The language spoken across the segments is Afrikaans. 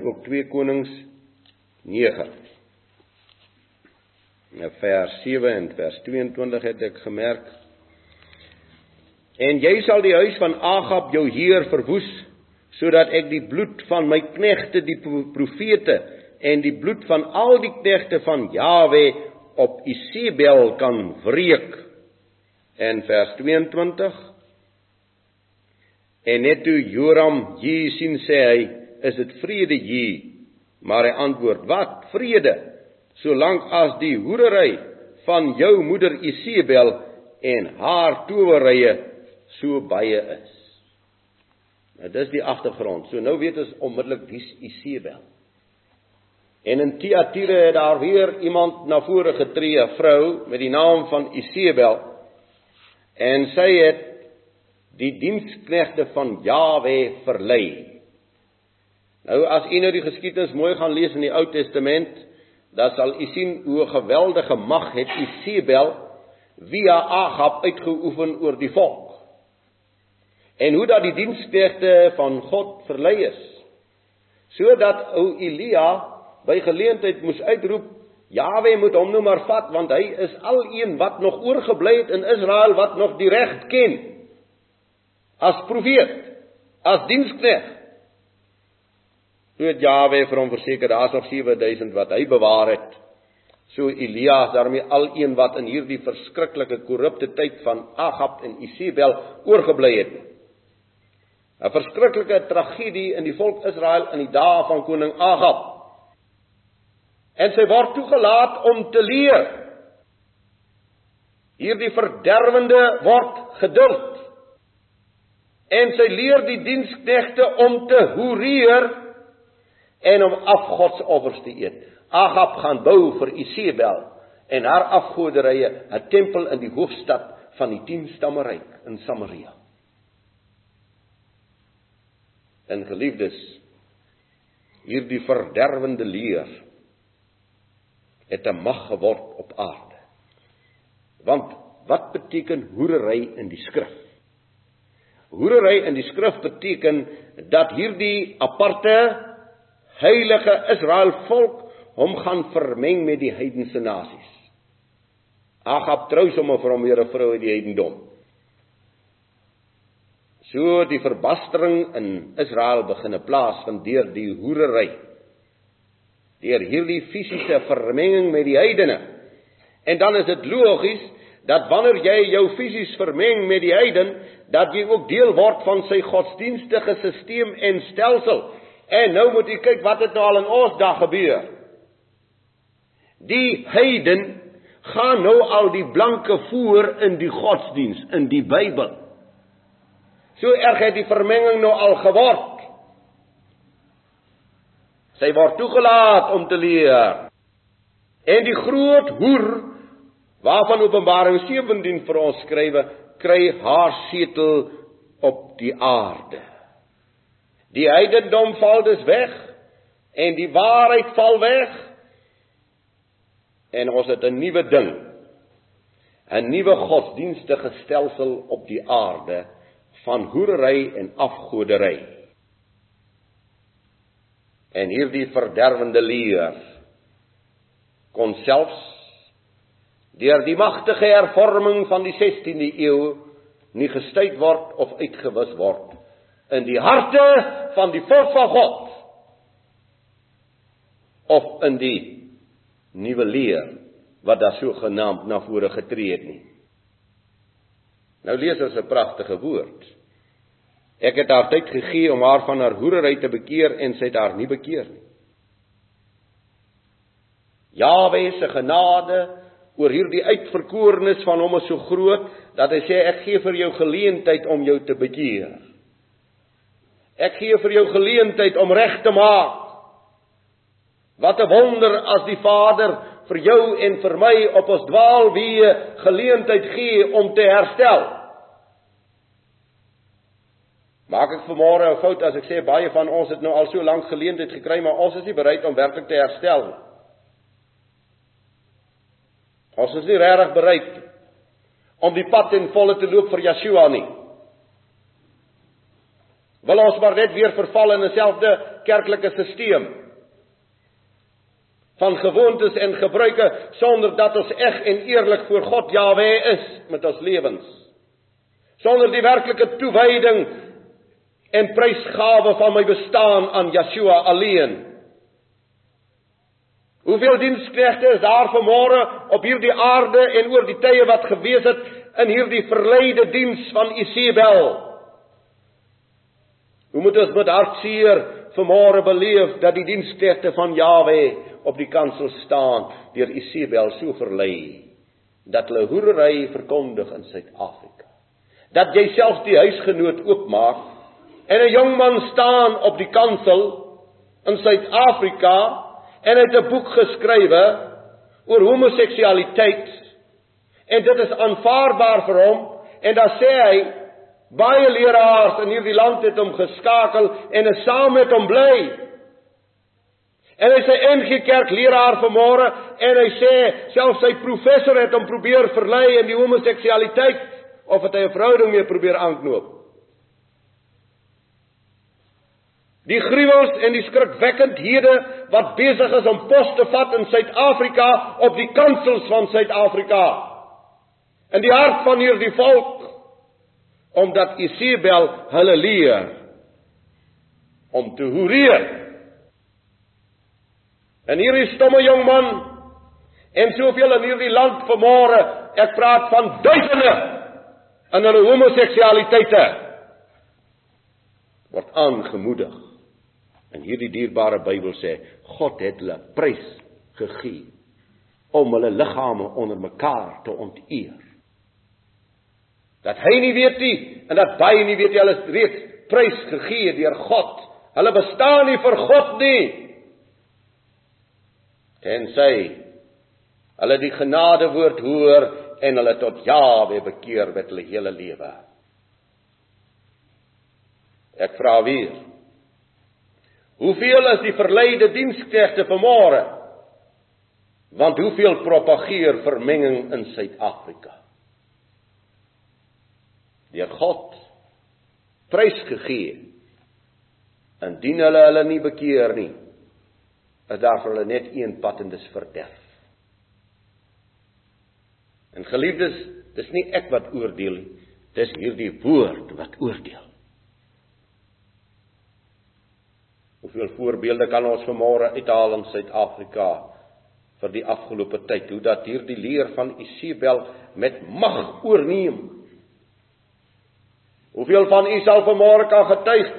en ook 2 Konings 9. Nou vers 7 en vers 22 het ek gemerk. En jy sal die huis van Agab jou heer verwoes sodat ek die bloed van my knegte die profete en die bloed van al die knegte van Jawe op Isebel kan wreek. En vers 22 En net toe Joram hier sien sê hy, is dit vrede hier? Maar hy antwoord: Wat vrede? Solank as die hoerery van jou moeder Isebel en haar towerye so baie is. Nou dis die agtergrond. So nou weet ons onmiddellik wie's Isebel. En in Tiatire het daar weer iemand na vore getree, 'n vrou met die naam van Isebel. En sy het die diensknegte van Jawe verlei. Nou as u nou die geskiedenis mooi gaan lees in die Ou Testament, dan sal u sien hoe 'n geweldige mag het Isebel via Agab uitgeoefen oor die volk. En hoe dat die diensknegte van God verlei is. Sodat ou Elia by geleentheid moes uitroep Jawe moet hom nou maar vat want hy is al een wat nog oorgebly het in Israel wat nog die reg ken as profeet, as dienskneg. So het Jawe vir hom verseker daar's nog 7000 wat hy bewaar het. So Elias daarmee al een wat in hierdie verskriklike korrupte tyd van Agab en Isebel oorgebly het. 'n Verskriklike tragedie in die volk Israel in die dae van koning Agab. En sy word toegelaat om te leer. Hierdie verderwende word geduld en sy leer die diensknegte om te hoereer en om afgodsoffers te eet. Agab gaan bou vir Isebel en haar afgoderye 'n tempel in die hoofstad van die 10 stammeryk in Samaria. En geliefdes, hierdie verderwende leer het 'n mag geword op aarde. Want wat beteken hoerery in die skrif? Hoerery in die skrif beteken dat hierdie aparte heilige Israel volk hom gaan vermeng met die heidense nasies. Agab trou sommer vir hom weer 'n vrou uit die heidendom. So die verbastering in Israel begine plaasvind deur die hoerery. Deur hierdie fisiese vermenging met die heidene. En dan is dit logies dat wanneer jy jou fisies vermeng met die heiden, dat jy ook deel word van sy godsdienstige stelsel en stelsel. En nou moet jy kyk wat het nou al in ons dag gebeur. Die heiden gaan nou al die blanke voer in die godsdiens in die Bybel. So erg het die vermenging nou al geword. Sy word toegelaat om te leer. En die groot hoer waarvan Openbaring 17 vir ons skrywe, kry haar setel op die aarde. Die heidendom val dus weg en die waarheid val weg. En ons het 'n nuwe ding. 'n Nuwe godsdienstige stelsel op die aarde van hoerery en afgodery. En hierdie verderwende leer kon selfs deur die magtige hervorming van die 16de eeu nie gestuit word of uitgewis word in die harte van die volk van God of in die nuwe leer wat daar so genaamd na vore getree het nie. Nou lees ons 'n pragtige woord. Ek het haar tyd gegee om haar van haar hoerery te bekeer en sy het haar nie bekeer nie. Jawe se genade oor hierdie uitverkorenes van hom is so groot dat hy sê ek gee vir jou geleentheid om jou te bekeer. Ek gee vir jou geleentheid om reg te maak. Wat 'n wonder as die Vader vir jou en vir my op ons dwaalweë geleentheid gee om te herstel. Maak ek vanmôre 'n fout as ek sê baie van ons het nou al so lank geleentheid gekry maar ons is nie bereid om werklik te herstel nie. Ons is nie regtig bereid om die pad in volle te loop vir Yeshua nie. Wil ons maar net weer verval in 'n selfde kerklike stelsel van gewoontes en gebruike sonder dat ons eg en eerlik voor God Jahwe is met ons lewens. Sonder die werklike toewyding en prysgawe van my bestaan aan Yeshua alleen. Hoeveel diensknegte is daar vanmôre op hierdie aarde en oor die tye wat gewees het in hierdie verleide diens van Isebel? Hoe moet ons met hartseer vanmôre beleef dat die diensknegte van Jahwe op die kansel staan deur Isebel so verlei dat hulle hoerery verkondig in Suid-Afrika. Dat jy self die huisgenoot oopmaak en 'n jong man staan op die kansel in Suid-Afrika en het 'n boek geskrywe oor homoseksualiteit en dit is aanvaarbaar vir hom en dan sê hy baie leraars in hierdie land het hom geskakel en is saam met hom bly En hy sê NG Kerk leraar vanmôre en hy sê self sy professor het hom probeer verlei in die homoseksualiteit of het hy 'n verhouding mee probeer aanknoop. Die gruwels en die skrikwekkendhede wat besig is om pos te vat in Suid-Afrika op die kansels van Suid-Afrika. In die hart van hierdie volk omdat Isabel hulle leer om te hoereer En hierdie stomme jong man en soveel in hierdie land vanmôre, ek praat van duisende in hulle homoseksualiteite word aangemoedig. En hierdie dierbare Bybel sê God het hulle prys gegee om hulle liggame onder mekaar te onteer. Dat hy nie weet nie en dat baie nie weet jy hulle is reeds prys gegee deur God. Hulle bestaan nie vir God nie tensy hulle die genadewoord hoor en hulle tot Jawe bekeer met hulle hele lewe. Ek vra weer. Hoeveel is die verleide diensknegte vanmôre? Want hoeveel propageer vermenging in Suid-Afrika? Deur God prysgegee. Indien hulle hulle nie bekeer nie, is daar vir hulle net een pad en dis verderf. En geliefdes, dis nie ek wat oordeel nie, dis hierdie woord wat oordeel. Hoeveel voorbeelde kan ons vanmôre uithaal in Suid-Afrika vir die afgelope tyd hoe dat hierdie leer van Isabel met mag oorneem? Hoeveel van u sal vanmôre kan getuig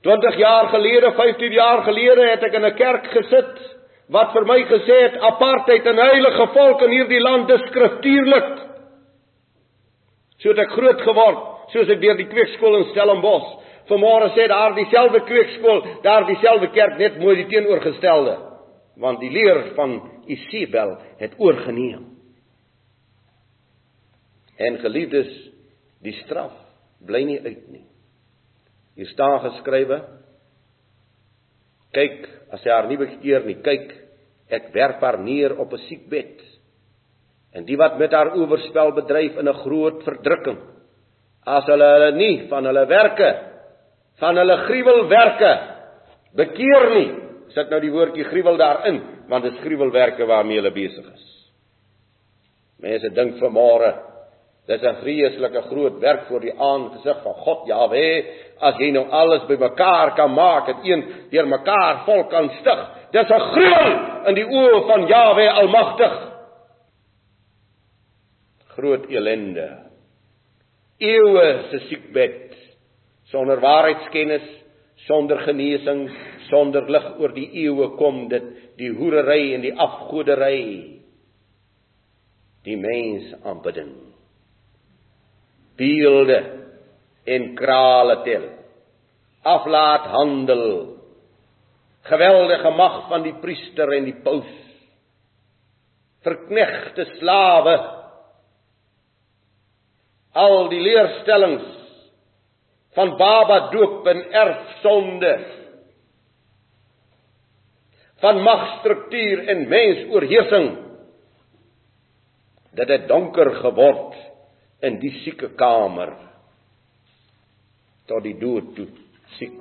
20 jaar gelede, 15 jaar gelede het ek in 'n kerk gesit wat vir my gesê het apartheid en heilige volk in hierdie land is skriftuurlik. So het ek groot geword, soos ek deur die kweekskool in Stellenbosch. Vanmôre sê daar dieselfde kweekskool, daar dieselfde kerk net mooi die teenoorgestelde, want die leer van Isabel het oorgeneem. En geliefdes, die straf bly nie uit nie. Hier staan geskrywe: Kyk, as hy haar nie bekeer nie, kyk, ek werp haar neer op 'n siekbed. En die wat met haar oorspel bedryf in 'n groot verdrukking, as hulle hulle nie van hulle werke, van hulle gruwelwerke bekeer nie, sit nou die woordjie gruwel daarin, want dit is gruwelwerke waarmee hulle besig is. Mense dink vanmôre Dis 'n vreeslike groot werk voor die aangesig van God Jahwe as jy nou alles bymekaar kan maak en een deur mekaar volk kan stig. Dis 'n gruwel in die oë van Jahwe Almagtig. Groot elende. Eeue se siekbed sonder waarheidskennis, sonder genesing, sonder lig oor die eeue kom dit die hoerery en die afgodery. Die mens aanbidding beelde en krale tel. Aflaat handel. Geweldige mag van die priester en die paus. Verknegte slawe. Al die leerstellings van baba doop en erfsonde van magstruktuur en mensoorheersing dit het donker geword in die sieke kamer. tot die dood toe siek.